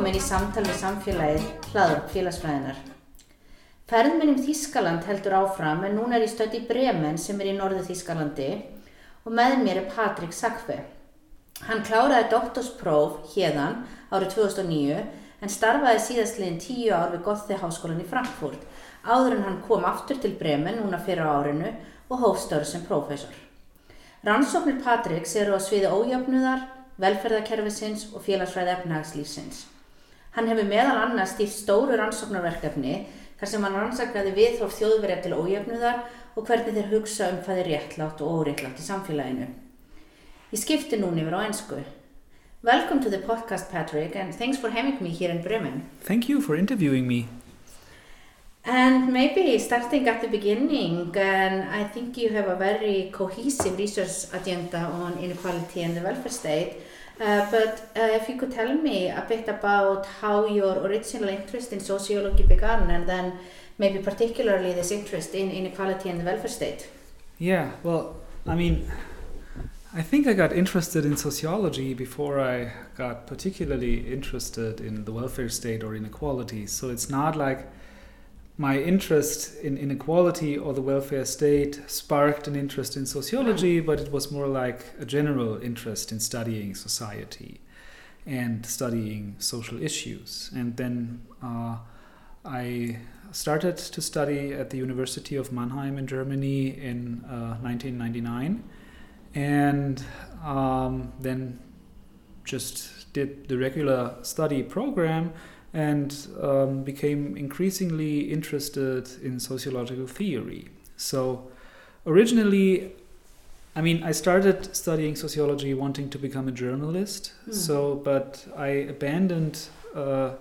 Velkomin í samtal við samfélagið hlaður félagsfræðinar. Ferðminn um Þískaland heldur áfram en núna er ég stödd í Bremen sem er í norðu Þískalandi og með mér er Patrik Sakve. Hann kláraði doktorspróf hérðan árið 2009 en starfaði síðastliðin tíu ár við Gothe háskólan í Frankfurt áður en hann kom aftur til Bremen núna fyrir árinu og hófstöru sem prófessor. Rannsóknir Patriks eru á sviði ójöfnuðar, velferðarkerfisins og félagsfræði efnahagslífsins. Hann hefur meðal annars stýrt stóru rannsóknarverkefni þar sem hann rannsakaði viðhorf þjóðverja til ójöfnuðar og hvernig þeir hugsa um hvað er réttlátt og óréttlátt í samfélaginu. Ég skipti núni yfir á ennsku. Welcome to the podcast Patrick and thanks for having me here in Bremen. Thank you for interviewing me. And maybe starting at the beginning, and I think you have a very cohesive research agenda on inequality and the welfare state. Uh, but uh, if you could tell me a bit about how your original interest in sociology began, and then maybe particularly this interest in inequality and the welfare state. Yeah, well, I mean, I think I got interested in sociology before I got particularly interested in the welfare state or inequality. So it's not like my interest in inequality or the welfare state sparked an interest in sociology, but it was more like a general interest in studying society and studying social issues. And then uh, I started to study at the University of Mannheim in Germany in uh, 1999, and um, then just did the regular study program and um, became increasingly interested in sociological theory. So, originally, I mean, I started studying sociology wanting to become a journalist. Mm. So, but I abandoned uh,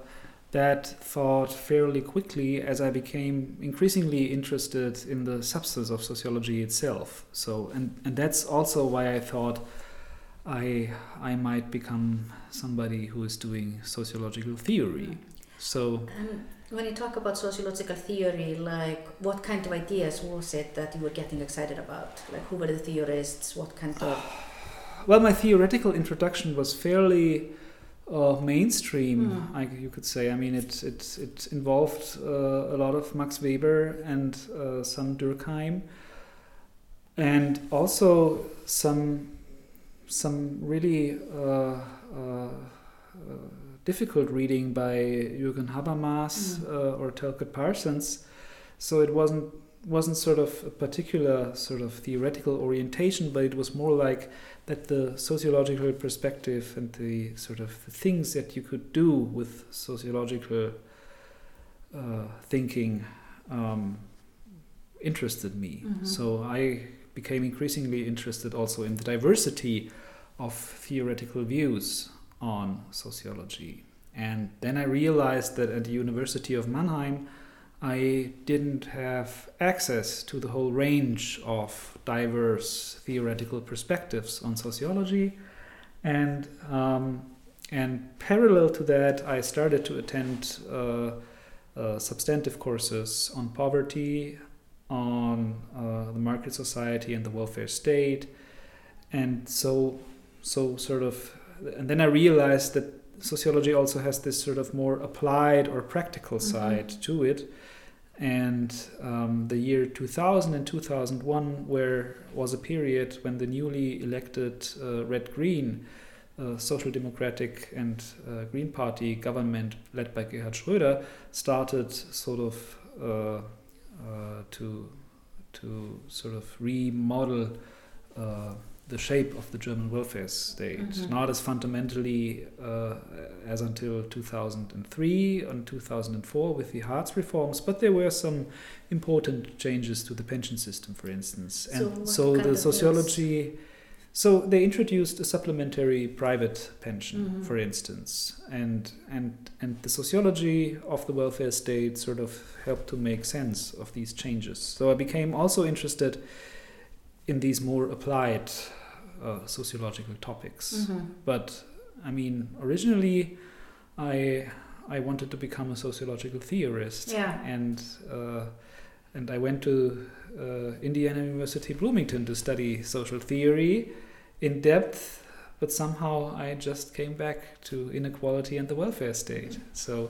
that thought fairly quickly as I became increasingly interested in the substance of sociology itself. So, and and that's also why I thought I I might become somebody who is doing sociological theory. So And when you talk about sociological theory, like what kind of ideas was it that you were getting excited about? Like who were the theorists? What kind of well, my theoretical introduction was fairly uh, mainstream, Mm. I, you could say. I mean, it it it involved uh, a lot of Max Weber and uh, some Durkheim, and also some some really uh, uh, uh, difficult reading by Jürgen Habermas Mm. uh, or Talcott Parsons. So it wasn't wasn't sort of a particular sort of theoretical orientation, but it was more like that the sociological perspective and the sort of the things that you could do with sociological uh, thinking um, interested me. Mhm. So I became increasingly interested also in the diversity of theoretical views on sociology. And then I realized that at the University of Mannheim, I didn't have access to the whole range of diverse theoretical perspectives on sociology. And, um, and parallel to that, I started to attend uh, uh, substantive courses on poverty, on uh, the market society and the welfare state. And so, so sort of, and then I realized that sociology also has this sort of more applied or practical Mhm. side to it. And um, the year 2000 and 2001 where was a period when the newly elected uh, Red Green uh, Social Democratic and uh, Green Party government led by Gerhard Schröder started sort of uh, to to sort of remodel uh, the shape of the German welfare state, Mhm. not as fundamentally uh, as until 2003 and 2004 with the Hartz reforms, but there were some important changes to the pension system, for instance. So And what so, the sociology. So they introduced a supplementary private pension, Mhm. for instance, and and and the sociology of the welfare state sort of helped to make sense of these changes. So I became also interested in these more applied uh, sociological topics. Mhm. But I mean, originally, I I wanted to become a sociological theorist, Yeah. and uh, and I went to uh, Indiana University Bloomington to study social theory in depth. But somehow I just came back to inequality and the welfare state. So,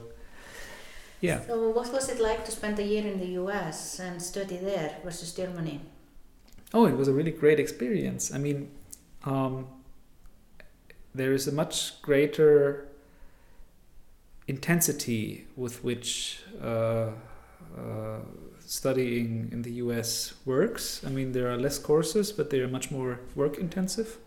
yeah. So what was it like to spend a year in the US and study there versus Germany? Oh, it was a really great experience. I mean, um, there is a much greater intensity with which uh, uh, studying in the US works. I mean, there are less courses, but they are much more work intensive.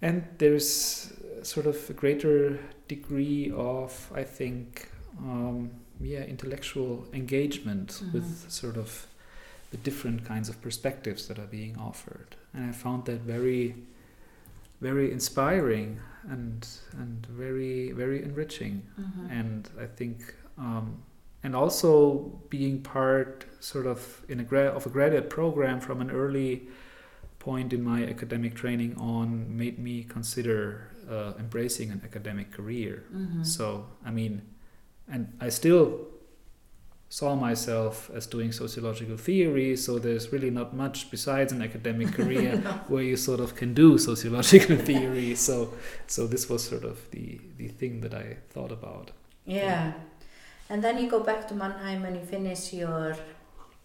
And there's sort of a greater degree of, I think, um, yeah, intellectual engagement Mhm. with sort of the different kinds of perspectives that are being offered. And I found that very, very inspiring and and very very enriching. Mhm. And I think, um, and also being part sort of in a gra- of a graduate program from an early point in my academic training on made me consider uh, embracing an academic career. Mhm. So, I mean, and I still saw myself as doing sociological theory, so there's really not much besides an academic career where you sort of can do sociological theory. So, so this was sort of the, the thing that I thought about. Yeah. And then you go back to Mannheim and you finish your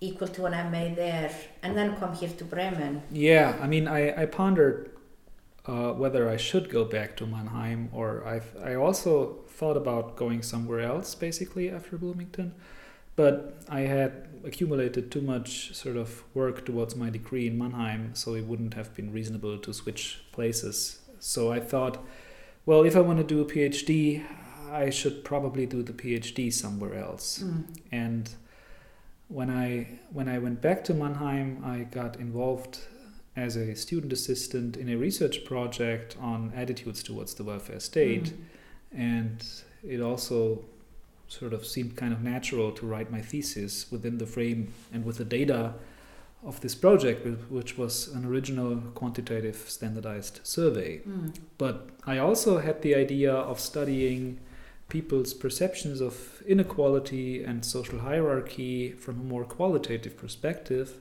equal to an MA there and then come here to Bremen. Yeah, I mean, I, I pondered uh, whether I should go back to Mannheim or I I also thought about going somewhere else basically after Bloomington, but I had accumulated too much sort of work towards my degree in Mannheim, so it wouldn't have been reasonable to switch places. So I thought, well, if I want to do a PhD, I should probably do the PhD somewhere else. Mm. And when I when I went back to Mannheim, I got involved as a student assistant in a research project on attitudes towards the welfare state, Mm. and it also sort of seemed kind of natural to write my thesis within the frame and with the data of this project, which was an original quantitative standardized survey. Mm. But I also had the idea of studying people's perceptions of inequality and social hierarchy from a more qualitative perspective.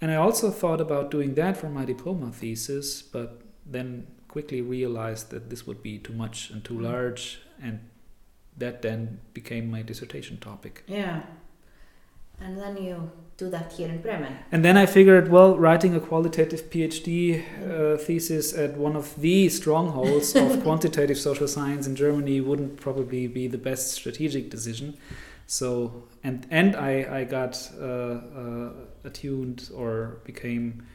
And I also thought about doing that for my diploma thesis, but then quickly realized that this would be too much and too Mm. large, and that then became my dissertation topic. Yeah. And then you do that here in Bremen. And then I figured, well, writing a qualitative PhD uh, thesis at one of the strongholds of quantitative social science in Germany wouldn't probably be the best strategic decision. So, and and I I got uh, uh, attuned or became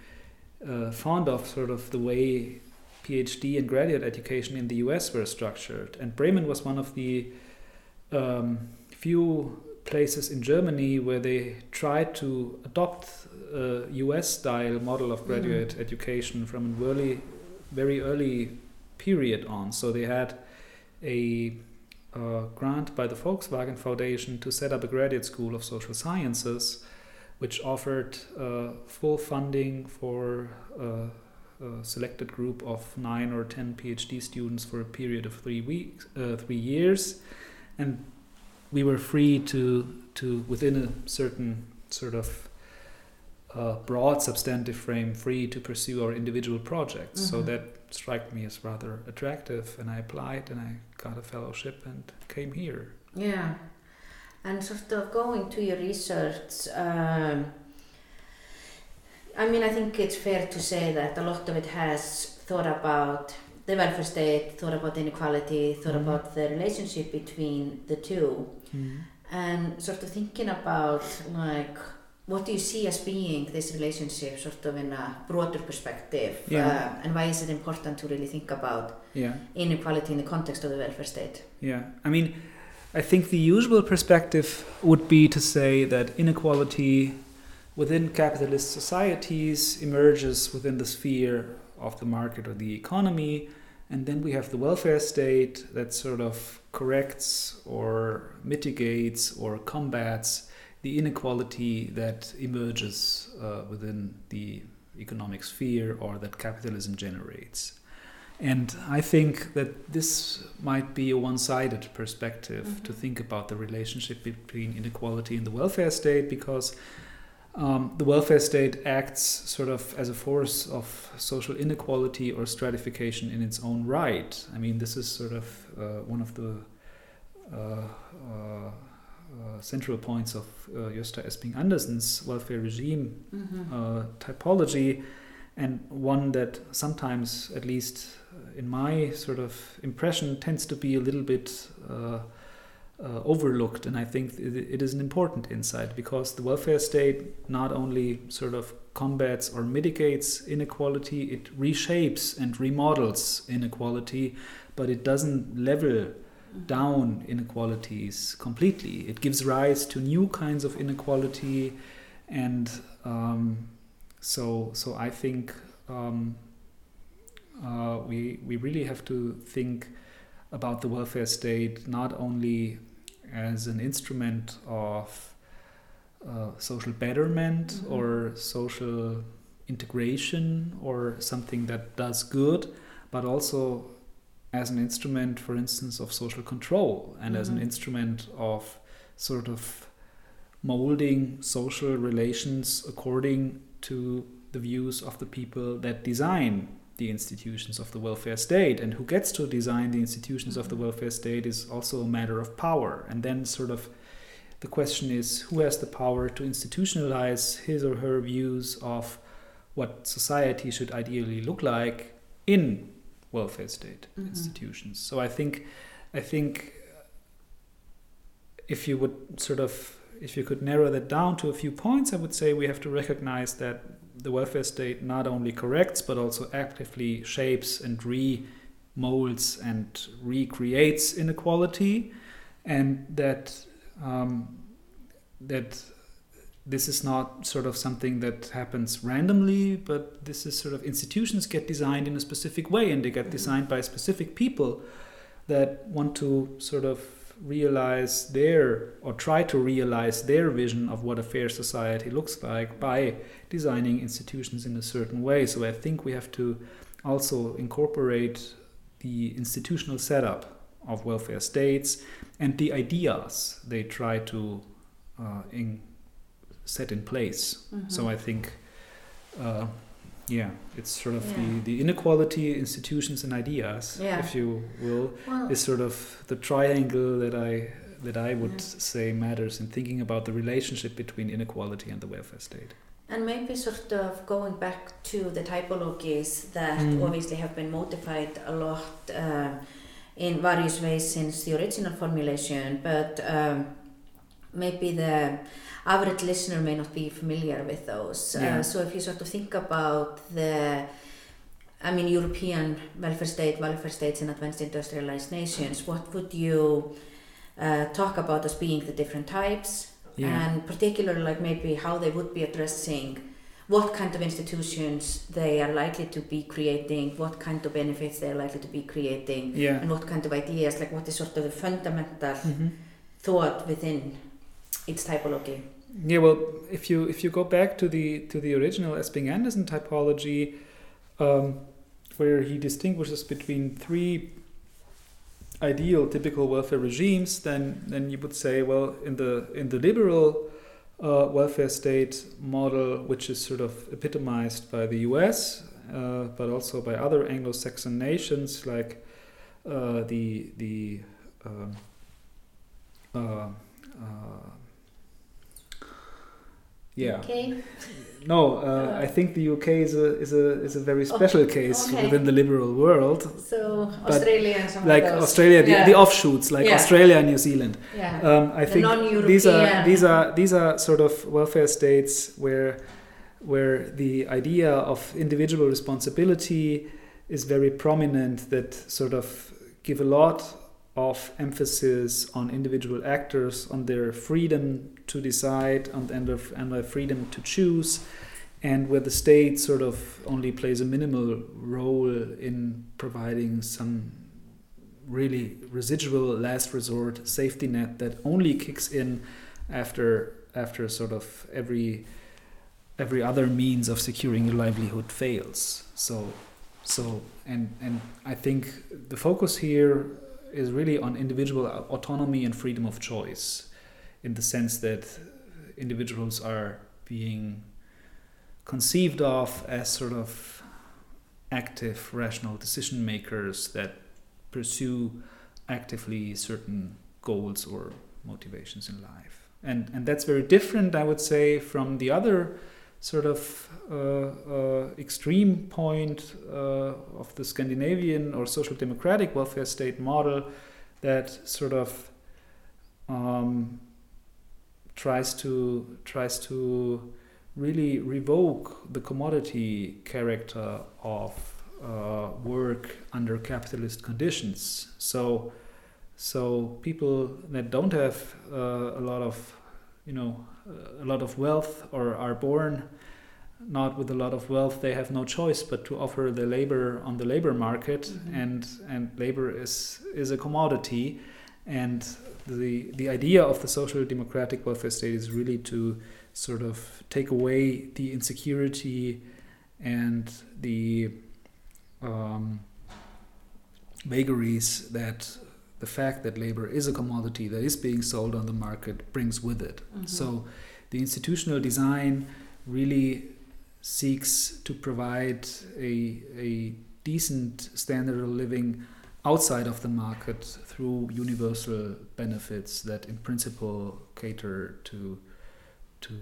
uh, fond of sort of the way PhD and graduate education in the US were structured, and Bremen was one of the um, few places in Germany where they tried to adopt a US style model of graduate education from an early, very early period on. So they had a uh, grant by the Volkswagen Foundation to set up a graduate school of social sciences, which offered uh, full funding for uh, a selected group of nine or ten PhD students for a period of three weeks, uh, three years, and we were free to to within a certain sort of uh, broad substantive frame, free to pursue our individual projects. So Mhm. that struck me as rather attractive, and I applied and I got a fellowship and came here. Yeah. And sort of going to your research, um, I mean, I think it's fair to say that a lot of it has thought about the welfare state, thought about inequality, thought Mhm. about the relationship between the two, and sort of thinking about like what do you see as being this relationship sort of in a broader perspective? Yeah. Uh, and why is it important to really think about Yeah. inequality in the context of the welfare state? Yeah, I mean, I think the usual perspective would be to say that inequality within capitalist societies emerges within the sphere of the market or the economy, and then we have the welfare state that sort of corrects or mitigates or combats the inequality that emerges uh, within the economic sphere or that capitalism generates. And I think that this might be a one sided perspective Mhm. to think about the relationship between inequality and the welfare state because um, the welfare state acts sort of as a force of social inequality or stratification in its own right. I mean, this is sort of one of the uh, uh, uh, central points of uh, Gösta Esping Andersen's welfare regime Mm-hmm. uh, typology, and one that sometimes, at least uh, in my sort of impression, tends to be a little bit uh, uh, overlooked. And I think it, it is an important insight because the welfare state not only sort of combats or mitigates inequality, it reshapes and remodels inequality, but it doesn't level down inequalities completely. It gives rise to new kinds of inequality, and um, so so I think um, uh, we we really have to think about the welfare state not only as an instrument of uh, social betterment Mhm. or social integration or something that does good, but also as an instrument, for instance, of social control and as an Mhm. instrument of sort of molding social relations according to the views of the people that design the institutions of the welfare state and who gets to design the institutions of the Mhm. welfare state is also a matter of power and then sort of the question is who has the power to institutionalize his or her views of what society should ideally look like in welfare state Mhm. institutions so i think i think if you would sort of if you could narrow that down to a few points i would say we have to recognize that the welfare state not only corrects but also actively shapes and remolds and recreates inequality and that um, that this is not sort of something that happens randomly, but this is sort of institutions get designed in a specific way and they get Mhm. designed by specific people that want to sort of realize their or try to realize their vision of what a fair society looks like by designing institutions in a certain way. So I think we have to also incorporate the institutional setup of welfare states and the ideas they try to uh, in, set in place. So I think, uh, yeah, it's sort of Yeah. the, the inequality, institutions, and ideas, Yeah. if you will, well, is sort of the triangle that I that I would Yeah. say matters in thinking about the relationship between inequality and the welfare state. And maybe sort of going back to the typologies that Mhm. obviously have been modified a lot um, in various ways since the original formulation, but um, maybe the average listener may not be familiar with those. Yeah. Uh, so if you sort of think about the I mean, European welfare state, welfare states in advanced industrialized nations, what would you uh, talk about as being the different types? Yeah. and particularly like maybe how they would be addressing what kind of institutions they are likely to be creating, what kind of benefits they are likely to be creating, yeah. and what kind of ideas, like what is sort of the fundamental Mhm. thought within its typology. Yeah, well, if you if you go back to the to the original Esping Andersen typology, um, where he distinguishes between three ideal typical welfare regimes, then then you would say, well, in the in the liberal uh, welfare state model, which is sort of epitomized by the U.S. Uh, but also by other Anglo-Saxon nations like uh, the the um, uh, uh, Yeah. Okay. No, uh, I think the UK is a is a is a very special case okay. within the liberal world, So Australia and some like. Australia, the, Yeah. the offshoots, like Yeah. Australia and New Zealand. yeah. Um, I The think these are these are these are sort of welfare states where where the idea of individual responsibility is very prominent. That sort of give a lot of emphasis on individual actors, on their freedom to decide, on and their, and their freedom to choose, and where the state sort of only plays a minimal role in providing some really residual last resort safety net that only kicks in after after sort of every every other means of securing your livelihood fails. So so and and i think the focus here is really on individual autonomy and freedom of choice in the sense that individuals are being conceived of as sort of active rational decision makers that pursue actively certain goals or motivations in life. And and that's very different i would say from the other sort of uh, uh, extreme point uh, of the Scandinavian or social democratic welfare state model that sort of um, tries to tries to really revoke the commodity character of uh, work under capitalist conditions. So, so people that don't have uh, a lot of, you know, a lot of wealth or are born not with a lot of wealth, they have no choice but to offer their labor on the labor market, Mhm. and and labor is is a commodity, and the the idea of the social democratic welfare state is really to sort of take away the insecurity and the um, vagaries that the fact that labor is a commodity that is being sold on the market brings with it. Mhm. So the institutional design really seeks to provide a, a decent standard of living outside of the market through universal benefits that in principle cater to to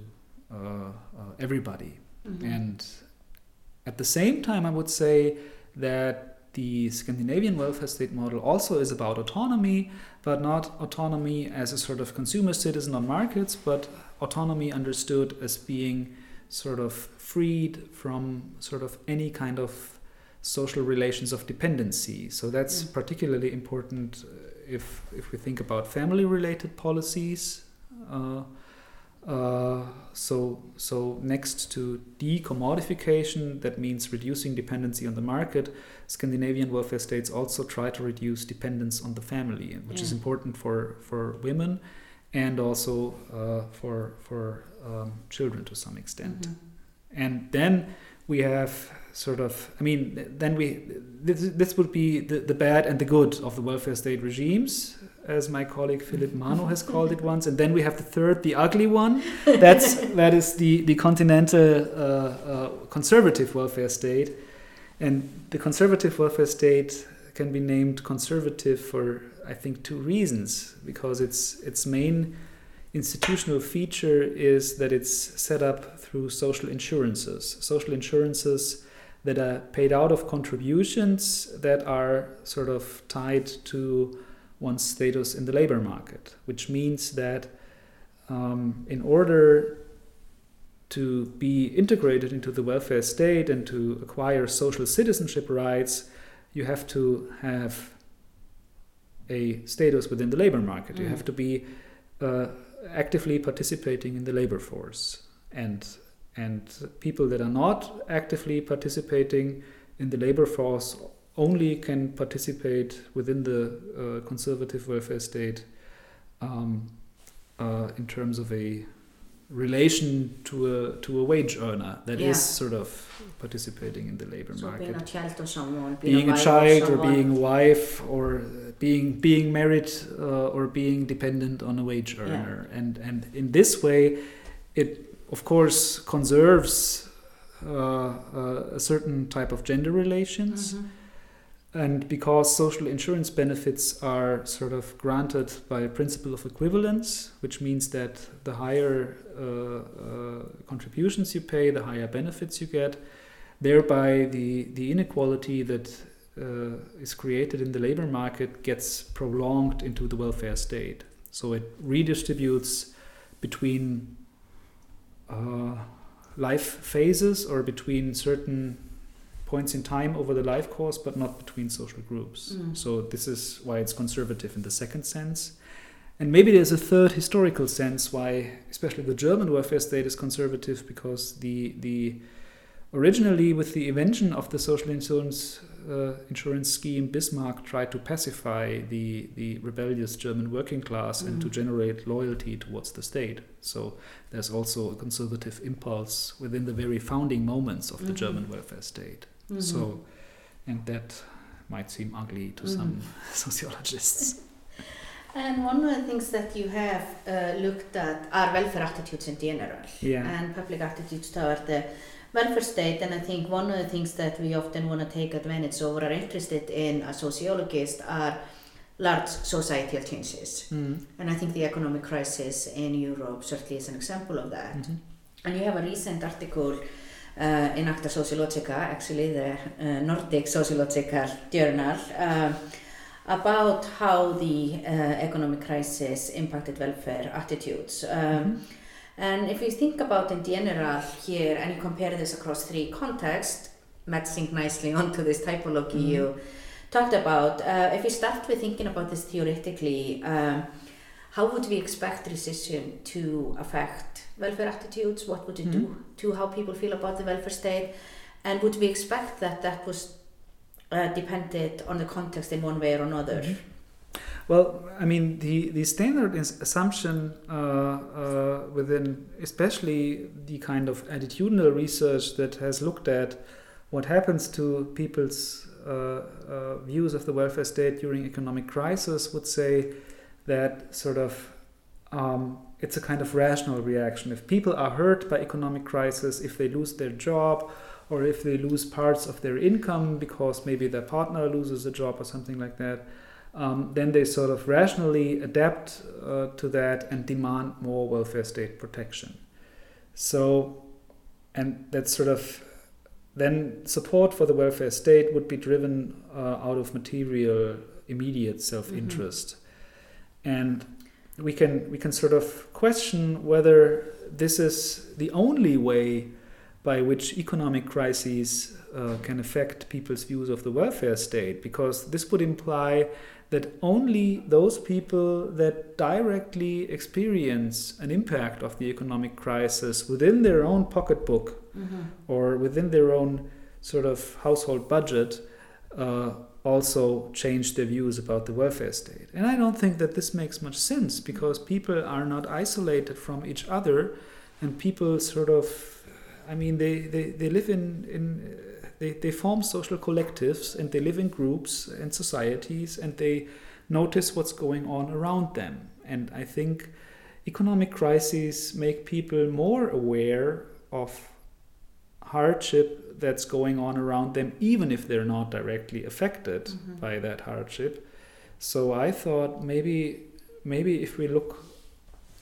uh, uh, everybody Mhm. and at the same time, I would say that the Scandinavian welfare state model also is about autonomy, but not autonomy as a sort of consumer citizen on markets, but autonomy understood as being sort of freed from sort of any kind of social relations of dependency. So that's Mm. particularly important uh, if if we think about family related policies. Uh, uh, so, so next to decommodification, that means reducing dependency on the market. Scandinavian welfare states also try to reduce dependence on the family, which is important for for women, and also uh, for for um, children to some extent. Mhm. And then we have sort of, I mean, then we this, this would be the, the bad and the good of the welfare state regimes, as my colleague Philip Manow has called it once. And then we have the third, the ugly one. That's that is the the continental uh, uh, conservative welfare state, and the conservative welfare state can be named conservative for I think two reasons because its its main institutional feature is that it's set up through social insurances. Social insurances that are paid out of contributions that are sort of tied to one's status in the labor market, which means that um, in order to be integrated into the welfare state and to acquire social citizenship rights, you have to have a status within the labor market. You Mm. have to be uh, actively participating in the labor force, and and people that are not actively participating in the labor force only can participate within the uh, conservative welfare state um, uh, in terms of a relation to a to a wage earner that is Yeah. sort of participating in the labor So being market a child of someone, being a wife child or someone. being a wife or being being married uh, or being dependent on a wage Yeah. earner and and in this way it of course conserves uh, uh, a certain type of gender relations Mhm. And because social insurance benefits are sort of granted by a principle of equivalence, which means that the higher uh, uh, contributions you pay, the higher benefits you get, thereby the, the inequality that uh, is created in the labor market gets prolonged into the welfare state. So it redistributes between uh, life phases or between certain points in time over the life course, but not between social groups. Mm. So this is why it's conservative in the second sense. And maybe there's a third historical sense why, especially the German welfare state is conservative, because the the originally with the invention of the social insurance uh, insurance scheme, Bismarck tried to pacify the the rebellious German working class and to Mhm. generate loyalty towards the state. So there's also a conservative impulse within the very founding moments of the Mhm. German welfare state. Mhm. So, and that might seem ugly to Mhm. some sociologists. And one of the things that you have uh, looked at are welfare attitudes in general Yeah. and public attitudes toward the welfare state. And I think one of the things that we often want to take advantage of or are interested in as sociologists are large societal changes. Mm. And I think the economic crisis in Europe certainly is an example of that. Mhm. And you have a recent article uh, in Acta Sociologica, actually the uh, Nordic Sociological Journal, uh, about how the uh, economic crisis impacted welfare attitudes. Um, Mhm. And if you think about in general here, and you compare this across three contexts, matching nicely onto this typology Mhm. you talked about, uh, if we start with thinking about this theoretically, um, how would we expect recession to affect welfare attitudes? What would it do Mhm. to how people feel about the welfare state? And would we expect that that was uh, depended on the context in one way or another? Mhm. Well, I mean, the, the standard is assumption uh, uh, within, especially the kind of attitudinal research that has looked at what happens to people's uh, uh, views of the welfare state during economic crisis, would say that sort of um, it's a kind of rational reaction. If people are hurt by economic crisis, if they lose their job, or if they lose parts of their income because maybe their partner loses a job or something like that, um, then they sort of rationally adapt uh, to that and demand more welfare state protection. So, and that's sort of then support for the welfare state would be driven uh, out of material, immediate self-interest, and we can we can sort of question whether this is the only way by which economic crises uh, can affect people's views of the welfare state, because this would imply that only those people that directly experience an impact of the economic crisis within their own pocketbook Mhm. or within their own sort of household budget uh, also change their views about the welfare state. And I don't think that this makes much sense because people are not isolated from each other and people sort of, I mean, they, they, they live in, in they, they form social collectives and they live in groups and societies and they notice what's going on around them. And I think economic crises make people more aware of hardship that's going on around them, even if they're not directly affected Mhm. by that hardship. So I thought maybe maybe if we look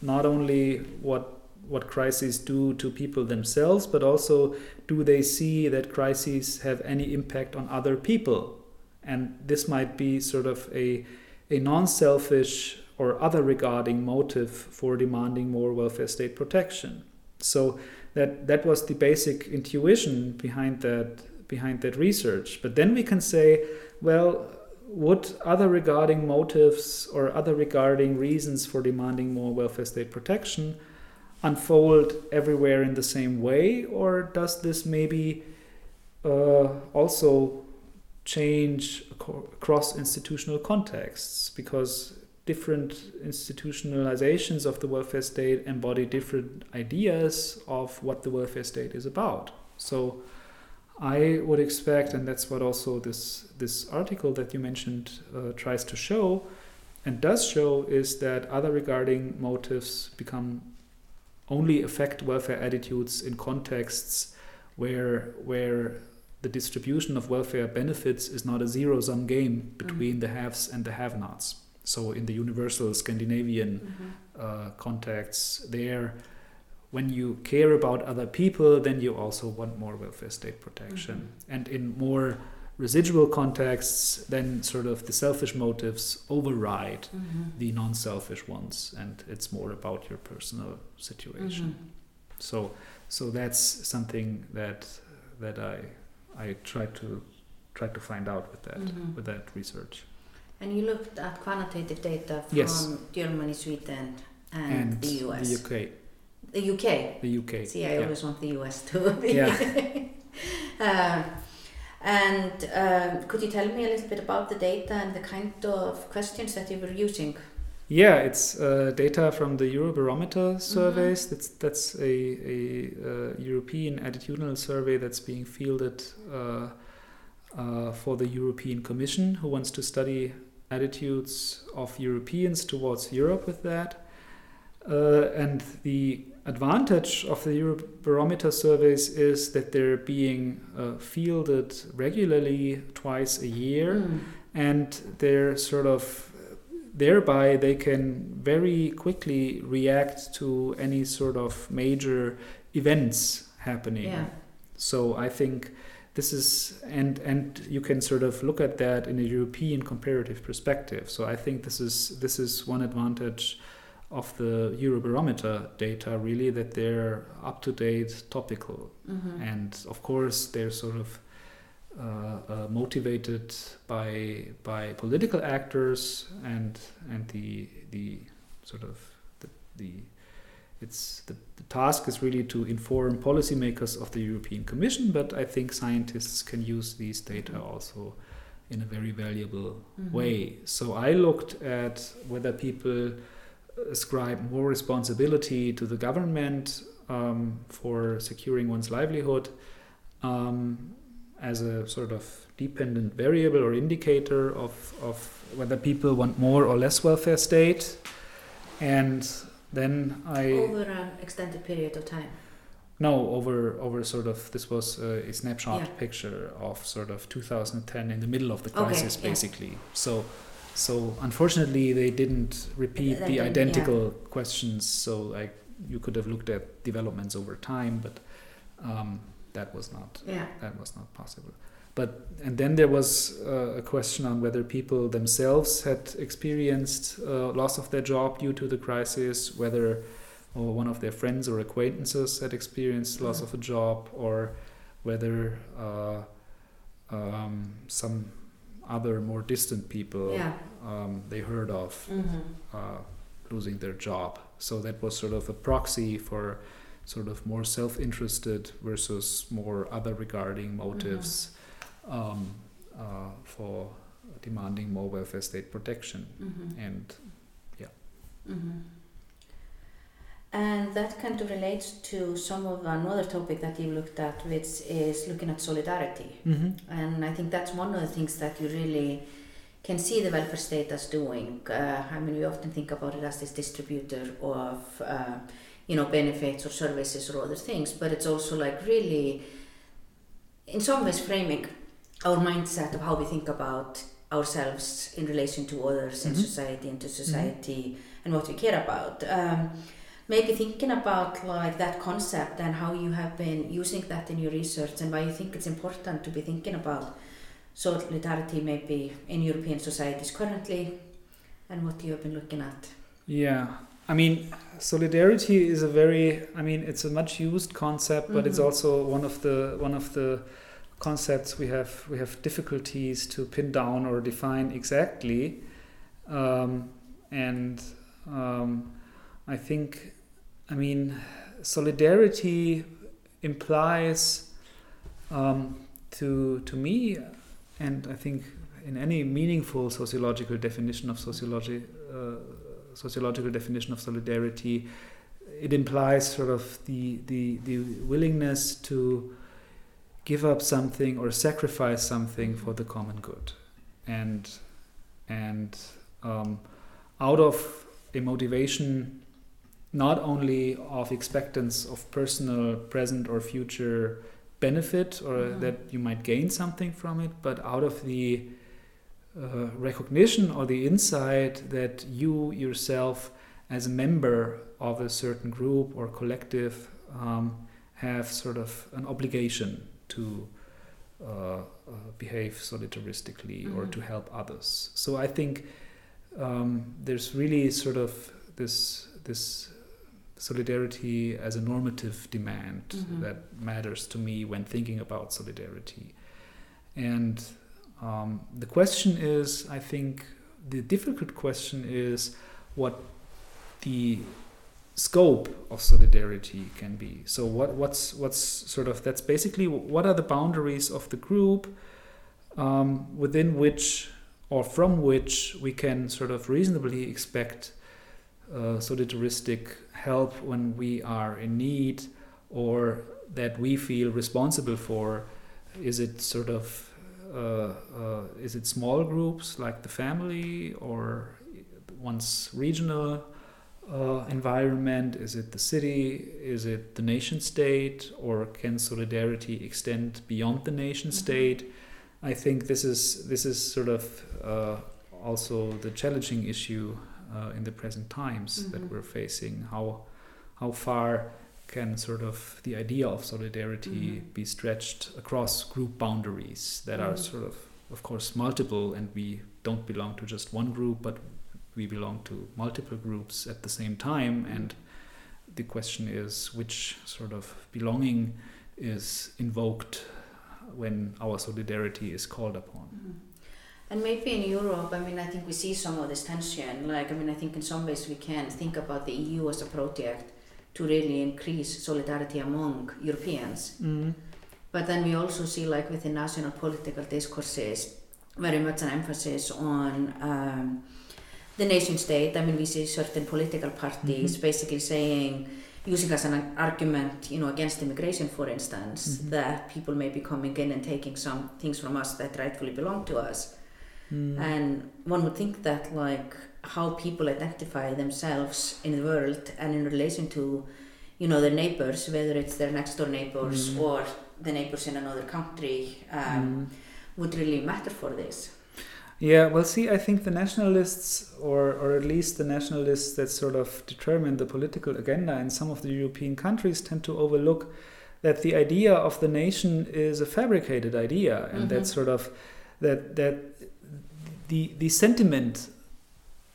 not only what what crises do to people themselves, but also do they see that crises have any impact on other people? And this might be sort of a a non-selfish or other regarding motive for demanding more welfare state protection. So that that was the basic intuition behind that behind that research. But then we can say, well, would other regarding motives or other regarding reasons for demanding more welfare state protection unfold everywhere in the same way, or does this maybe uh, also change across institutional contexts? Because different institutionalizations of the welfare state embody different ideas of what the welfare state is about. So I would expect, and that's what also this this article that you mentioned uh, tries to show, and does show, is that other regarding motives become only affect welfare attitudes in contexts where where the distribution of welfare benefits is not a zero sum game between Mhm. the haves and the have nots. So, in the universal Scandinavian Mhm. uh, contexts, there, when you care about other people, then you also want more welfare state protection. Mhm. And in more residual contexts, then sort of the selfish motives override Mhm. the non selfish ones, and it's more about your personal situation. Mhm. So, so that's something that that I I tried to try to find out with that Mhm. with that research. And you looked at quantitative data from Yes. Germany, Sweden, and, the US. the UK, The UK. the UK. See, I yeah. always want the US to be. Yeah. um, and um, could you tell me a little bit about the data and the kind of questions that you were using? Yeah, it's uh, data from the Eurobarometer Mm-hmm. surveys. That's that's a, a uh, European attitudinal survey that's being fielded uh, uh, for the European Commission, who wants to study attitudes of Europeans towards Europe with that. Uh, and the advantage of the Eurobarometer surveys is that they're being uh, fielded regularly twice a year Mm. and they're sort of thereby they can very quickly react to any sort of major events happening Yeah. so i think this is and and you can sort of look at that in a european comparative perspective so i think this is this is one advantage of the eurobarometer data really that they're up to date topical Mhm. and of course they're sort of uh, uh, motivated by by political actors and and the the sort of the, the it's the, the task is really to inform policymakers of the European Commission, but I think scientists can use these data also in a very valuable Mhm. way. So I looked at whether people ascribe more responsibility to the government um, for securing one's livelihood um, as a sort of dependent variable or indicator of, of whether people want more or less welfare state. And then I Over an extended period of time. no over over sort of this was a, a snapshot Yeah. picture of sort of 2010 in the middle of the Okay, crisis yeah. basically. So so unfortunately they didn't repeat the didn't, identical questions. So like you could have looked at developments over time, but um, that was not Yeah. that was not possible. But and then there was uh, a question on whether people themselves had experienced uh, loss of their job due to the crisis, whether or one of their friends or acquaintances had experienced loss of a job, or whether uh, um, some other more distant people Yeah. um, they heard of Mhm. uh, losing their job. So that was sort of a proxy for sort of more self-interested versus more other regarding motives um, uh, for demanding more welfare state protection. Mhm. And Mhm. And that kind of relates to some of another topic that you looked at, which is looking at solidarity. And I think that's one of the things that you really can see the welfare state as doing. Uh, I mean, we often think about it as this distributor of, uh, you know, benefits or services or other things, but it's also like really, in some ways, framing our mindset of how we think about ourselves in relation to others in Mhm. society, to society, and what we care about. Um, maybe thinking about like that concept and how you have been using that in your research and why you think it's important to be thinking about solidarity maybe in European societies currently and what you have been looking at. yeah, I mean, solidarity is a very, I mean, it's a much used concept, but it's Mhm. also one of the one of the concepts we have we have difficulties to pin down or define exactly, um, and um, I think, I mean, solidarity implies um, to to me, and I think in any meaningful sociological definition of sociology, uh, sociological definition of solidarity, it implies sort of the the the willingness to give up something or sacrifice something for the common good, and and um, out of a motivation not only of expectance of personal present or future benefit or Mhm. that you might gain something from it, but out of the uh, recognition or the insight that you yourself, as a member of a certain group or collective, um, have sort of an obligation to uh, uh, behave solidaristically or Mhm. to help others. So I think um, there's really sort of this this solidarity as a normative demand Mhm. that matters to me when thinking about solidarity. And um, the question is, I think, the difficult question is what the scope of solidarity can be. So what what's what's sort of that's basically what are the boundaries of the group um, within which or from which we can sort of reasonably expect uh, solidaristic help when we are in need or that we feel responsible for. Is it sort of uh, uh, is it small groups like the family or one's regional uh, environment? Is it the city? Is it the nation state? Or can solidarity extend beyond the nation Mhm. state? I think this is this is sort of uh, also the challenging issue uh, in the present times Mhm. that we're facing. How how far can sort of the idea of solidarity Mhm. be stretched across group boundaries that are Mhm. sort of of course multiple and we don't belong to just one group but we belong to multiple groups at the same time and the question is which sort of belonging is invoked when our solidarity is called upon Mhm. And maybe in Europe, I mean, I think we see some of this tension. Like, I mean, I think in some ways we can think about the EU as a project to really increase solidarity among Europeans. mm. But then we also see, like, within national political discourses, very much an emphasis on um, the nation state. I mean, we see certain political parties Mhm. basically saying, using as an argument, you know, against immigration, for instance, Mhm. that people may be coming in and taking some things from us that rightfully belong to us. Mm. And one would think that, like, how people identify themselves in the world and in relation to, you know, their neighbors, whether it's their next door neighbors Mm. or the neighbors in another country, um, Mm. would really matter for this. Yeah, well, see, I think the nationalists, or, or at least the nationalists that sort of determine the political agenda in some of the European countries, tend to overlook that the idea of the nation is a fabricated idea, and Mhm. that sort of that that the the sentiment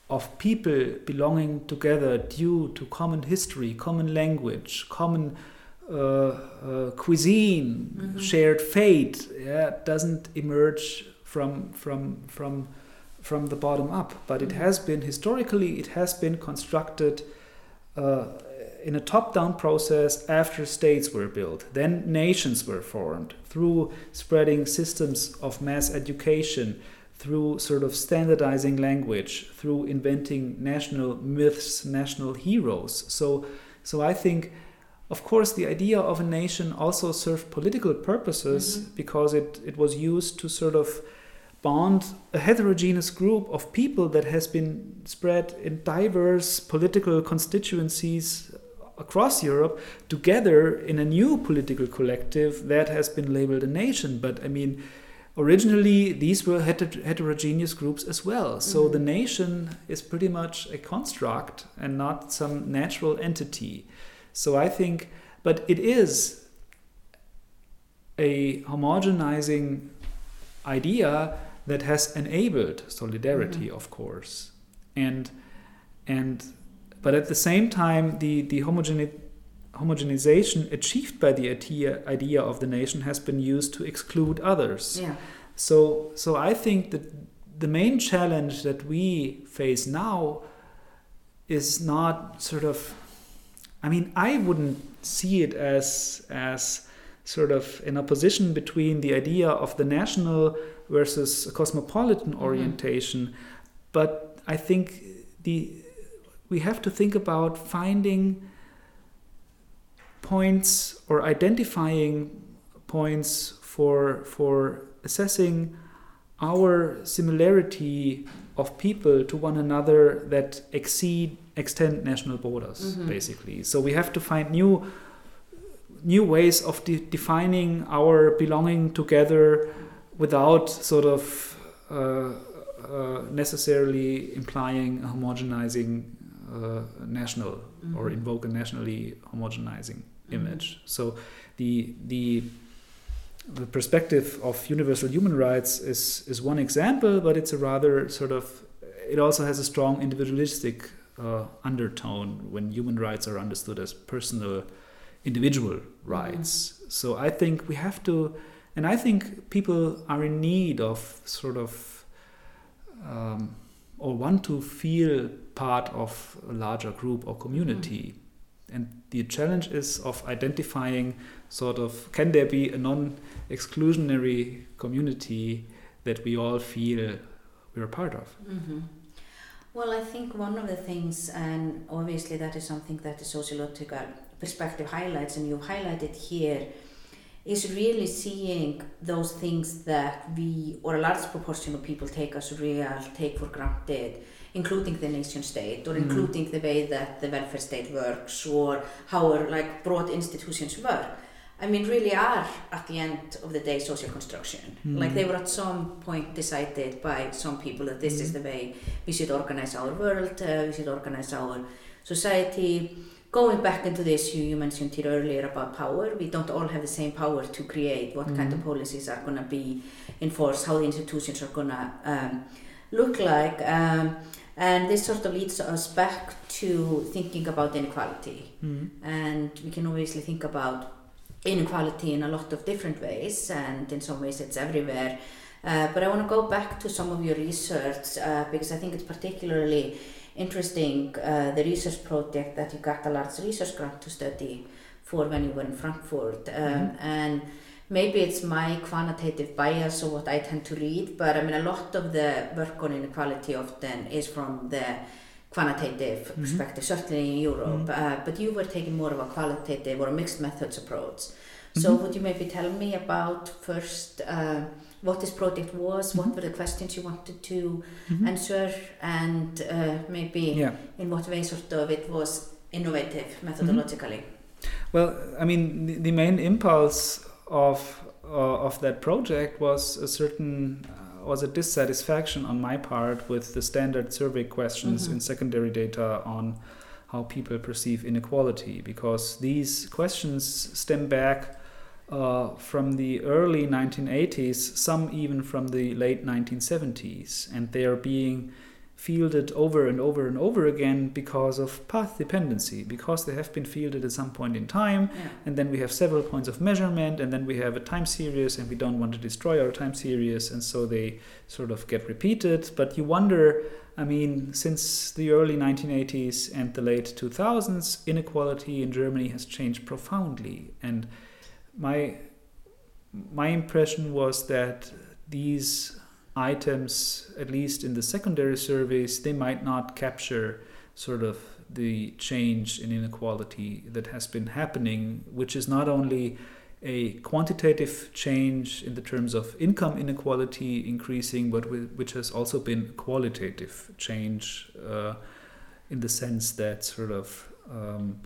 of people belonging together due to common history, common language, common uh, uh, cuisine, Mhm. shared fate, yeah, doesn't emerge from from from from the bottom up, but it Mhm. has been historically it has been constructed uh, in a top-down process after states were built. Then nations were formed through spreading systems of mass education, through sort of standardizing language, through inventing national myths, national heroes. So, so I think, of course, the idea of a nation also served political purposes Mhm. because it, it was used to sort of bond a heterogeneous group of people that has been spread in diverse political constituencies across Europe together in a new political collective that has been labeled a nation. But I mean, originally these were heter- heterogeneous groups as well. So Mhm. the nation is pretty much a construct and not some natural entity. So I think, but it is a homogenizing idea that has enabled solidarity, mm-hmm. of course, and and but at the same time, the the homogene- homogenization achieved by the idea, idea of the nation has been used to exclude others. Yeah. So, so I think that the main challenge that we face now is not sort of. I mean, I wouldn't see it as as sort of an opposition between the idea of the national versus a cosmopolitan orientation, but I think the we have to think about finding points or identifying points for for assessing our similarity of people to one another that exceed extend national borders Mhm. basically. So we have to find new new ways of de- defining our belonging together without sort of uh, uh, necessarily implying a homogenizing uh, national mm-hmm. or invoke a nationally homogenizing mm-hmm. image. So the the the perspective of universal human rights is is one example, but it's a rather sort of it also has a strong individualistic uh, undertone when human rights are understood as personal, individual rights. Mm-hmm. So I think we have to, and I think people are in need of sort of, um, or want to feel part of a larger group or community. Mm-hmm. And the challenge is of identifying sort of can there be a non exclusionary community that we all feel we're a part of? Mm-hmm. Well, I think one of the things, and obviously that is something that the sociological perspective highlights, and you've highlighted here, is really seeing those things that we, or a large proportion of people take as real, take for granted, including the nation state, or mm. including the way that the welfare state works, or how our like broad institutions work. I mean, really are at the end of the day social construction. Mm. Like they were at some point decided by some people that this mm. is the way we should organize our world, uh, we should organize our society. Going back into the issue you mentioned here earlier about power, we don't all have the same power to create what mm. kind of mm. policies are going to be enforced, how the institutions are going to um, look like. Um, and this sort of leads us back to thinking about inequality. Mm. And we can obviously think about inequality in a lot of different ways, and in some ways it's everywhere. Uh, but I want to go back to some of your research uh, because I think it's particularly interesting uh, the research project that you got a large research grant to study for when you were in Frankfurt. Um, mm-hmm. And maybe it's my quantitative bias or what I tend to read, but I mean, a lot of the work on inequality often is from the quantitative mm -hmm. perspective, certainly in Europe, mm -hmm. uh, but you were taking more of a qualitative or a mixed methods approach. So mm -hmm. would you maybe tell me about first uh, what this project was, what mm-hmm. were the questions you wanted to mm-hmm. answer, and uh, maybe yeah. in what way sort of it was innovative methodologically? Mm-hmm. Well, I mean, the, the main impulse of uh, of that project was a certain was a dissatisfaction on my part with the standard survey questions mm-hmm. in secondary data on how people perceive inequality because these questions stem back uh, from the early 1980s, some even from the late 1970s, and they are being fielded over and over and over again because of path dependency, because they have been fielded at some point in time, yeah. and then we have several points of measurement, and then we have a time series, and we don't want to destroy our time series, and so they sort of get repeated. But you wonder, I mean, since the early 1980s and the late 2000s, inequality in Germany has changed profoundly, and my my impression was that these items, at least in the secondary surveys, they might not capture sort of the change in inequality that has been happening, which is not only a quantitative change in the terms of income inequality increasing, but which has also been qualitative change uh, in the sense that sort of um,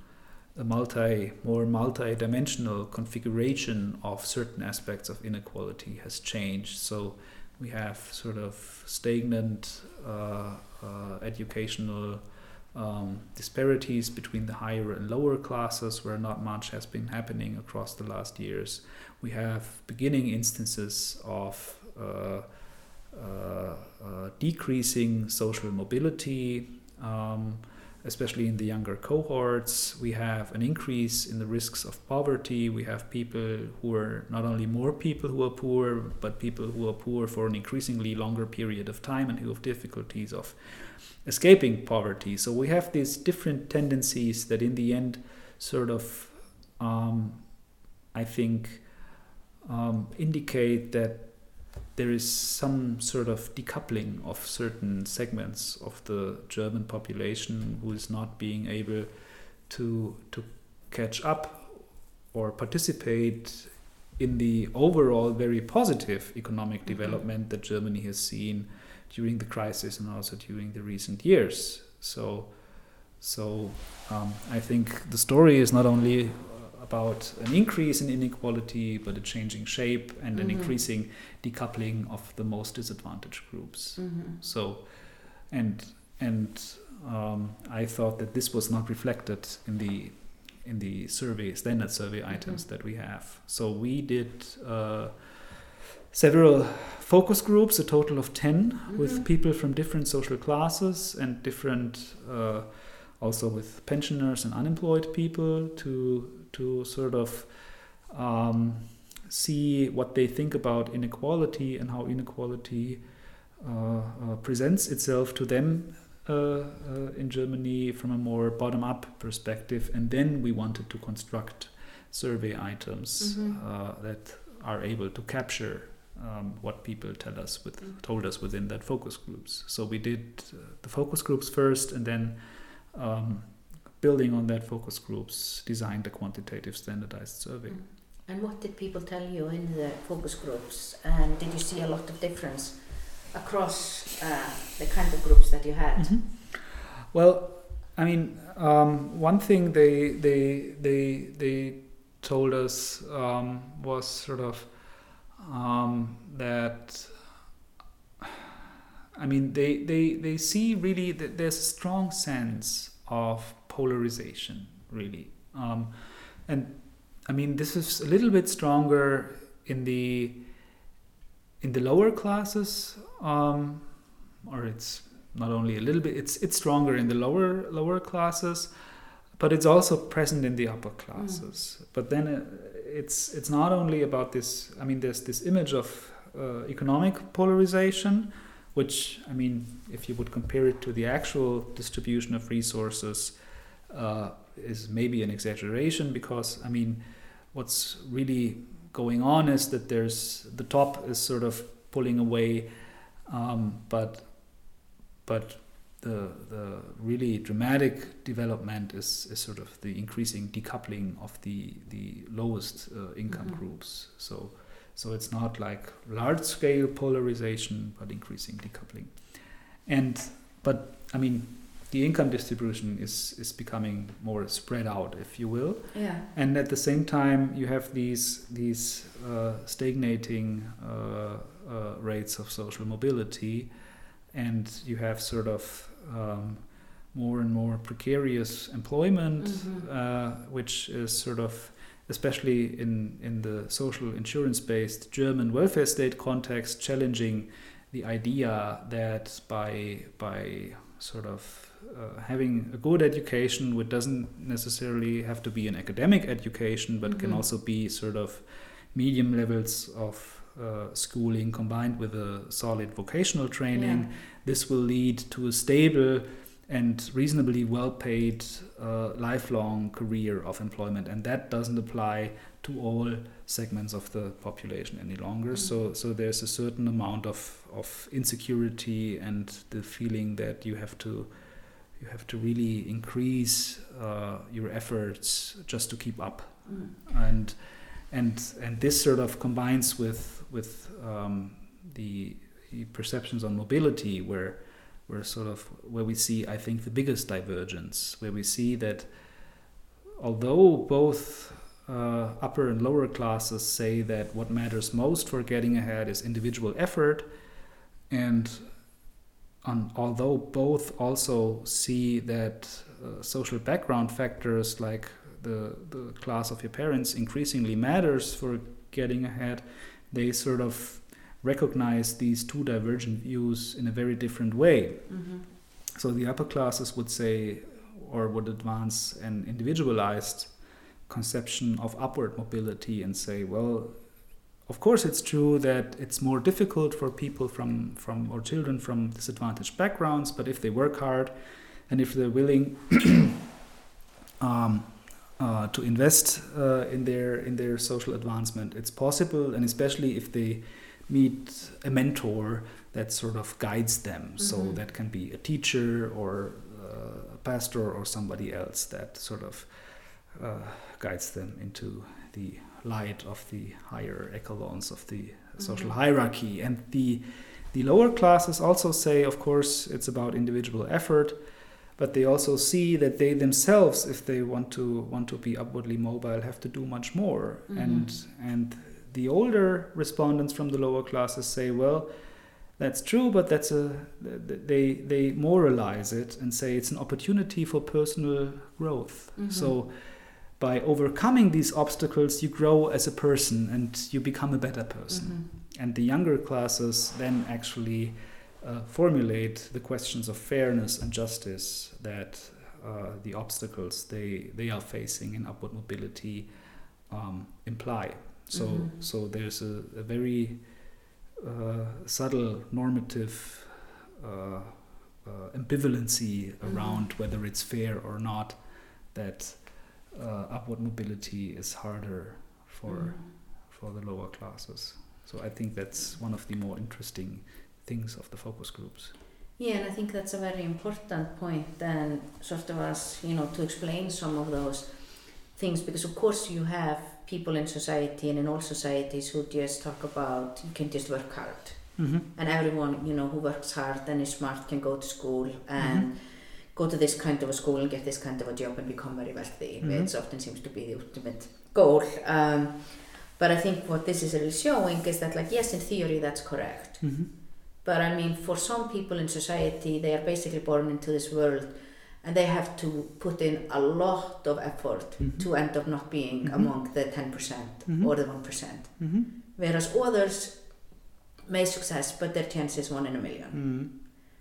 a multi, more multi-dimensional configuration of certain aspects of inequality has changed. So we have sort of stagnant uh, uh, educational um, disparities between the higher and lower classes, where not much has been happening across the last years. We have beginning instances of uh, uh, uh decreasing social mobility. Um, especially in the younger cohorts. We have an increase in the risks of poverty. We have people who are not only more people who are poor, but people who are poor for an increasingly longer period of time and who have difficulties of escaping poverty. So we have these different tendencies that, in the end, sort of, um, I think, um, indicate that there is some sort of decoupling of certain segments of the German population who is not being able to to catch up or participate in the overall very positive economic mm-hmm. development that Germany has seen during the crisis and also during the recent years. So, so um, I think the story is not only about an increase in inequality, but a changing shape and an Mhm. increasing decoupling of the most disadvantaged groups. Mhm. So, and and um, I thought that this was not reflected in the in the survey standard survey items Mhm. that we have. So we did uh, several focus groups, a total of 10 with Mhm. people from different social classes and different, uh, also with pensioners and unemployed people to to sort of um, see what they think about inequality and how inequality uh, uh, presents itself to them uh, uh, in Germany from a more bottom-up perspective, and then we wanted to construct survey items Mhm. uh, that are able to capture um, what people tell us with told us within that focus groups. So we did uh, the focus groups first, and then um, building on that focus groups, designed a quantitative standardized survey. Mm. And what did people tell you in the focus groups? And did you see a lot of difference across uh, the kind of groups that you had? Mhm. Well, I mean, um, one thing they they they they told us um, was sort of um, that. I mean, they, they, they see really that there's a strong sense of polarization, really. Um, and I mean, this is a little bit stronger in the in the lower classes, um, or it's not only a little bit it's it's stronger in the lower lower classes but it's also present in the upper classes but then uh, it's it's not only about this i mean there's this image of uh, economic polarization which i mean if you would compare it to the actual distribution of resources uh, is maybe an exaggeration because i mean what's really going on is that there's the top is sort of pulling away um, but but the the really dramatic development is, is sort of the increasing decoupling of the the lowest uh, income Mhm. groups. So so it's not like large scale polarization, but increasing decoupling. And but I mean the income distribution is is becoming more spread out, if you will. Yeah. And at the same time, you have these these uh, stagnating uh, uh, rates of social mobility, and you have sort of um, more and more precarious employment, Mhm. uh, which is sort of especially in in the social insurance-based German welfare state context, challenging the idea that by by sort of uh, having a good education, which doesn't necessarily have to be an academic education, but can Mhm. also be sort of medium levels of uh, schooling combined with a solid vocational training. Yeah. This will lead to a stable and reasonably well paid uh, lifelong career of employment. And that doesn't apply to all segments of the population any longer. Mm. So, so there's a certain amount of, of insecurity and the feeling that you have to you have to really increase uh, your efforts just to keep up Mm. and and and this sort of combines with with um, the, the perceptions on mobility where where sort of where we see I think the biggest divergence where we see that although both uh, upper and lower classes say that what matters most for getting ahead is individual effort and on, although both also see that uh, social background factors like the, the class of your parents increasingly matters for getting ahead, they sort of recognize these two divergent views in a very different way. Mhm. So the upper classes would say, or would advance an individualized conception of upward mobility and say, well, of course it's true that it's more difficult for people from, from or children from disadvantaged backgrounds, but if they work hard and if they're willing um, uh, to invest uh, in their in their social advancement, it's possible, and especially if they meet a mentor that sort of guides them. So Mhm. that can be a teacher or uh, a pastor or somebody else that sort of uh, guides them into the light of the higher echelons of the social Mhm. hierarchy. And the the lower classes also say, of course, it's about individual effort, but they also see that they themselves, if they want to want to be upwardly mobile, have to do much more. Mhm. And and the older respondents from the lower classes say, well, that's true, but that's a they they moralize it and say it's an opportunity for personal growth. Mhm. So by overcoming these obstacles, you grow as a person and you become a better person. Mhm. And the younger classes then actually uh, formulate the questions of fairness and justice that uh, the obstacles they, they are facing in upward mobility um, imply. So, Mhm. so there's a, a very uh, subtle normative uh, uh, ambivalency Mhm. around whether it's fair or not that uh, upward mobility is harder for Mhm. for the lower classes. So I think that's one of the more interesting things of the focus groups. Yeah, and I think that's a very important point then sort of as, you know, to explain some of those things because of course you have people in society and in all societies who just talk about you can just work hard. Mm-hmm. And everyone, you know, who works hard and is smart can go to school and go to this kind of a school and get this kind of a job and become very wealthy, Mhm. which often seems to be the ultimate goal. Um, but I think what this is really showing is that, like, yes, in theory that's correct. Mm-hmm. But I mean, for some people in society, they are basically born into this world and they have to put in a lot of effort Mhm. to end up not being Mhm. among the 10% Mhm. or the 1%. Mm-hmm. Whereas others may success, but their chance is one in a million.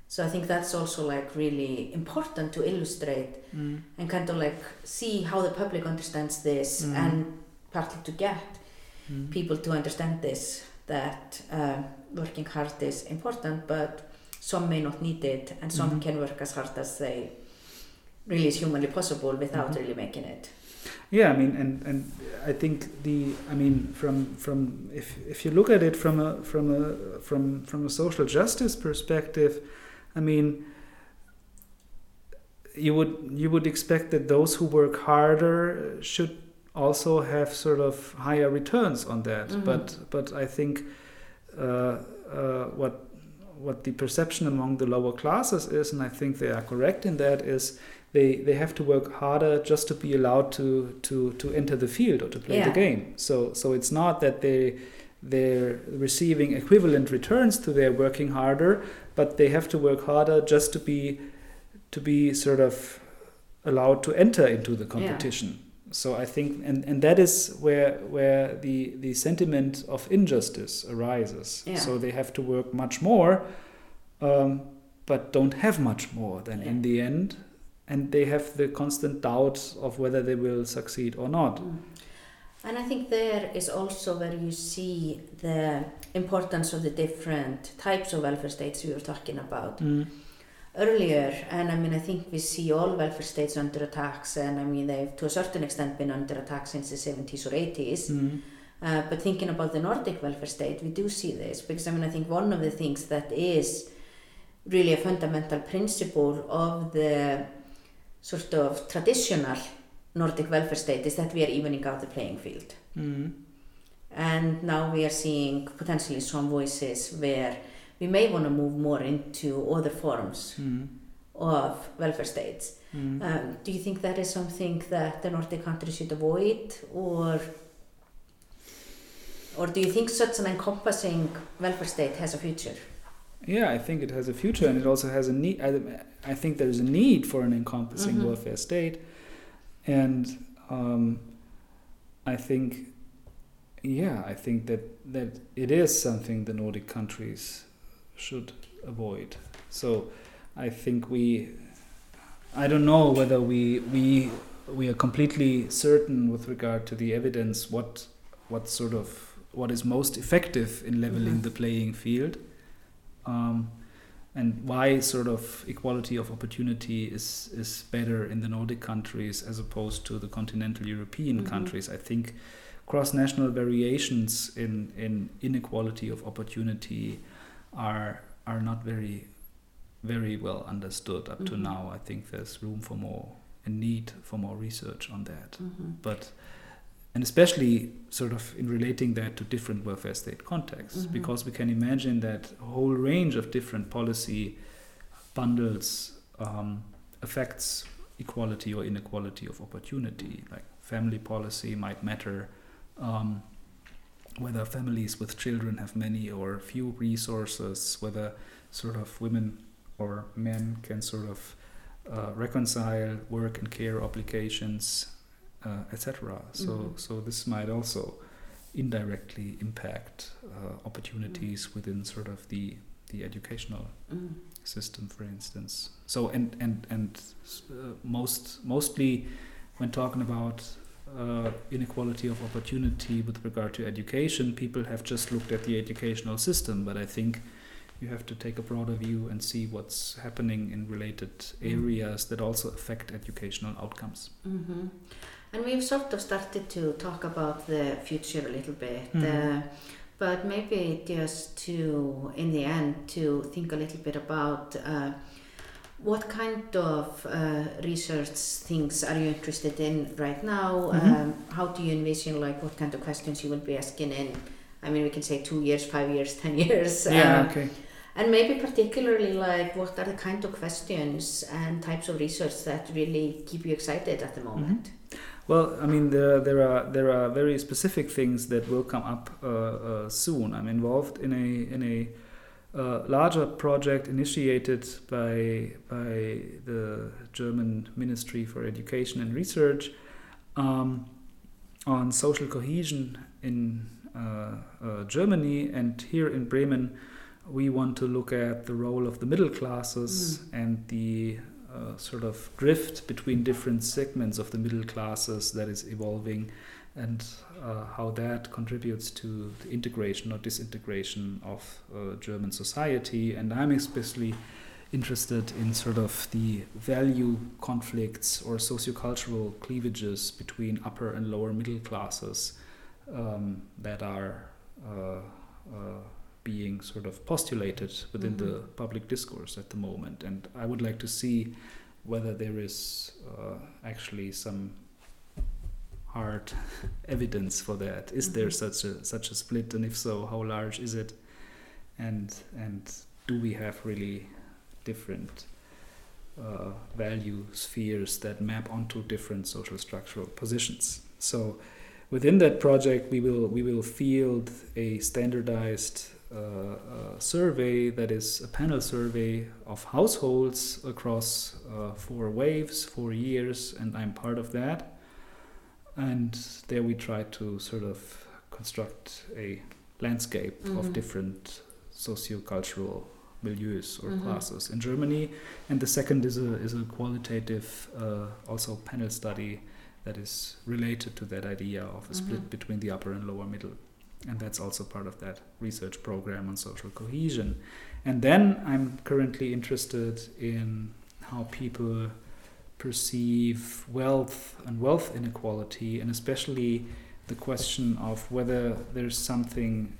Mm-hmm. So I think that's also like really important to illustrate Mm-hmm. and kind of like see how the public understands this Mhm. and partly to get people to understand this that uh, working hard is important but some may not need it and some Mhm. can work as hard as they really is humanly possible without Mhm. really making it Yeah, I mean, and, and I think the, I mean, from from if if you look at it from a from a from from a social justice perspective, I mean, you would you would expect that those who work harder should also have sort of higher returns on that. Mhm. But but I think uh, uh, what what the perception among the lower classes is, and I think they are correct in that, is they, they have to work harder just to be allowed to, to, to enter the field or to play Yeah. the game. So so it's not that they they're receiving equivalent returns to their working harder, but they have to work harder just to be to be sort of allowed to enter into the competition. So I think and, and that is where where the, the sentiment of injustice arises. Yeah. So they have to work much more, um, but don't have much more than in the end. And they have the constant doubt of whether they will succeed or not. Mm. and I think there is also where you see the importance of the different types of welfare states we were talking about earlier and I mean I think we see all welfare states under attacks and I mean they've to a certain extent been under attack since the 70s or 80s Mm. uh, but thinking about the Nordic welfare state we do see this because I mean I think one of the things that is really a fundamental principle of the sort of traditional Nordic welfare state is that we are evening out the playing field Mm. And now we are seeing potentially some voices where we may want to move more into other forms Mm. of welfare states. Mm. Um, do you think that is something that the Nordic countries should avoid, or or do you think such an encompassing welfare state has a future? Yeah, I think it has a future, and it also has a need. I, I think there is a need for an encompassing Mhm. welfare state, and um, I think, yeah, I think that that it is something the Nordic countries should avoid. So, I think we, I don't know whether we we we are completely certain with regard to the evidence what what sort of what is most effective in leveling Mhm. the playing field um, and why sort of equality of opportunity is is better in the Nordic countries as opposed to the continental European Mhm. countries. I think cross-national variations in, in inequality of opportunity are are not very very well understood up to Mhm. now. I think there's room for more a need for more research on that but and especially sort of in relating that to different welfare state contexts Mhm. because we can imagine that a whole range of different policy bundles um, affects equality or inequality of opportunity. Like family policy might matter. Um, whether families with children have many or few resources, whether sort of women or men can sort of uh, reconcile work and care obligations, uh, etc. So, Mhm. so this might also indirectly impact uh, opportunities within sort of the the educational Mm. system, for instance. So, and and and uh, most mostly when talking about uh, inequality of opportunity with regard to education, people have just looked at the educational system, but I think you have to take a broader view and see what's happening in related areas that also affect educational outcomes. hmm And we've sort of started to talk about the future a little bit, Mhm. uh, but maybe just to, in the end, to think a little bit about uh, what kind of uh, research things are you interested in right now? Mhm. Um, how do you envision, like, what kind of questions you will be asking in? I mean, we can say two years, five years, ten years. um, okay. And maybe particularly like what are the kind of questions and types of research that really keep you excited at the moment? Well, I mean, there there are there are very specific things that will come up uh, uh, soon. I'm involved in a in a uh, larger project initiated by by the German Ministry for Education and Research um, on social cohesion in uh, uh, Germany, and here in Bremen, we want to look at the role of the middle classes and the uh, sort of drift between different segments of the middle classes that is evolving and uh, how that contributes to the integration or disintegration of uh, German society. And I'm especially interested in sort of the value conflicts or sociocultural cleavages between upper and lower middle classes um, that are uh, uh, being sort of postulated within Mhm. the public discourse at the moment. And I would like to see whether there is uh, actually some hard evidence for that. Is there Mhm. such a such a split, and if so, how large is it? And and do we have really different uh, value spheres that map onto different social structural positions? So within that project, we will we will field a standardized uh, uh, survey that is a panel survey of households across uh, four waves, four years, and I'm part of that. And there we try to sort of construct a landscape Mhm. of different sociocultural milieus or Mhm. classes in Germany. And the second is a is a qualitative, uh, also panel study that is related to that idea of a split Mhm. between the upper and lower middle. And that's also part of that research program on social cohesion. And then I'm currently interested in how people perceive wealth and wealth inequality, and especially the question of whether there's something,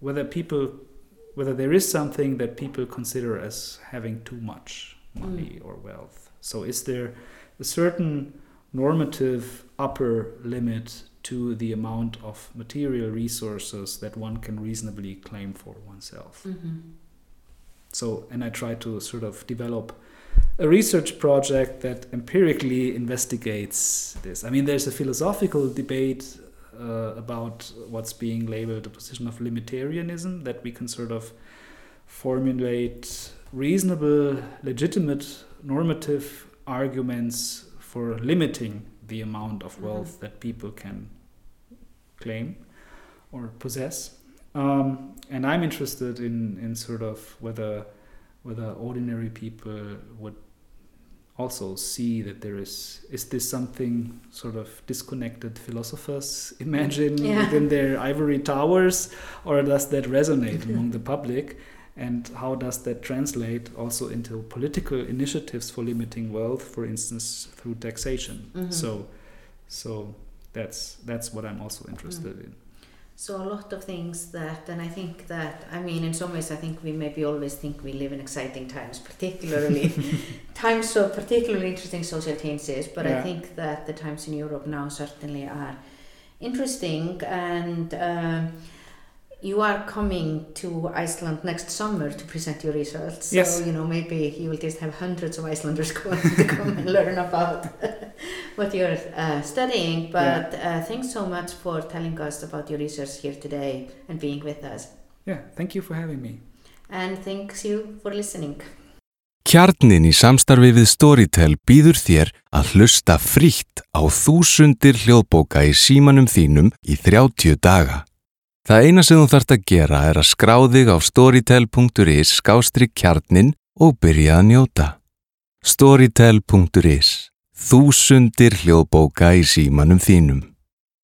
whether people, whether there is something that people consider as having too much money or wealth. So is there a certain normative upper limit to the amount of material resources that one can reasonably claim for oneself? Mm-hmm. So, and I try to sort of develop a research project that empirically investigates this. I mean, there's a philosophical debate uh, about what's being labeled a position of limitarianism that we can sort of formulate reasonable, legitimate, normative arguments for limiting the amount of wealth that people can claim or possess. Um, and I'm interested in, in sort of whether whether ordinary people would also see that there is is this something sort of disconnected philosophers imagine Yeah. within their ivory towers or does that resonate among the public and how does that translate also into political initiatives for limiting wealth for instance through taxation Mhm. so so that's that's what i'm also interested in So a lot of things that, and I think that, I mean, in some ways, I think we maybe always think we live in exciting times, particularly times of particularly interesting social changes. But I think that the times in Europe now certainly are interesting, and um, you are coming to Iceland next summer to present your results. So, Yes. you know, maybe you will just have hundreds of Icelanders going to come and learn about what you're uh, studying. But uh, thanks so much for telling us about your research here today and being with us. Yeah, thank you for having me. And thanks you for listening. Kjarnin í samstarfi við Storytel býður þér að hlusta frítt á þúsundir hljóðbóka í símanum þínum í 30 daga. Það eina sem þú þarft að gera er að skrá þig á storytel.is skástri kjarnin og byrja að njóta. Storytel.is Þúsundir hljóðbóka í símanum þínum.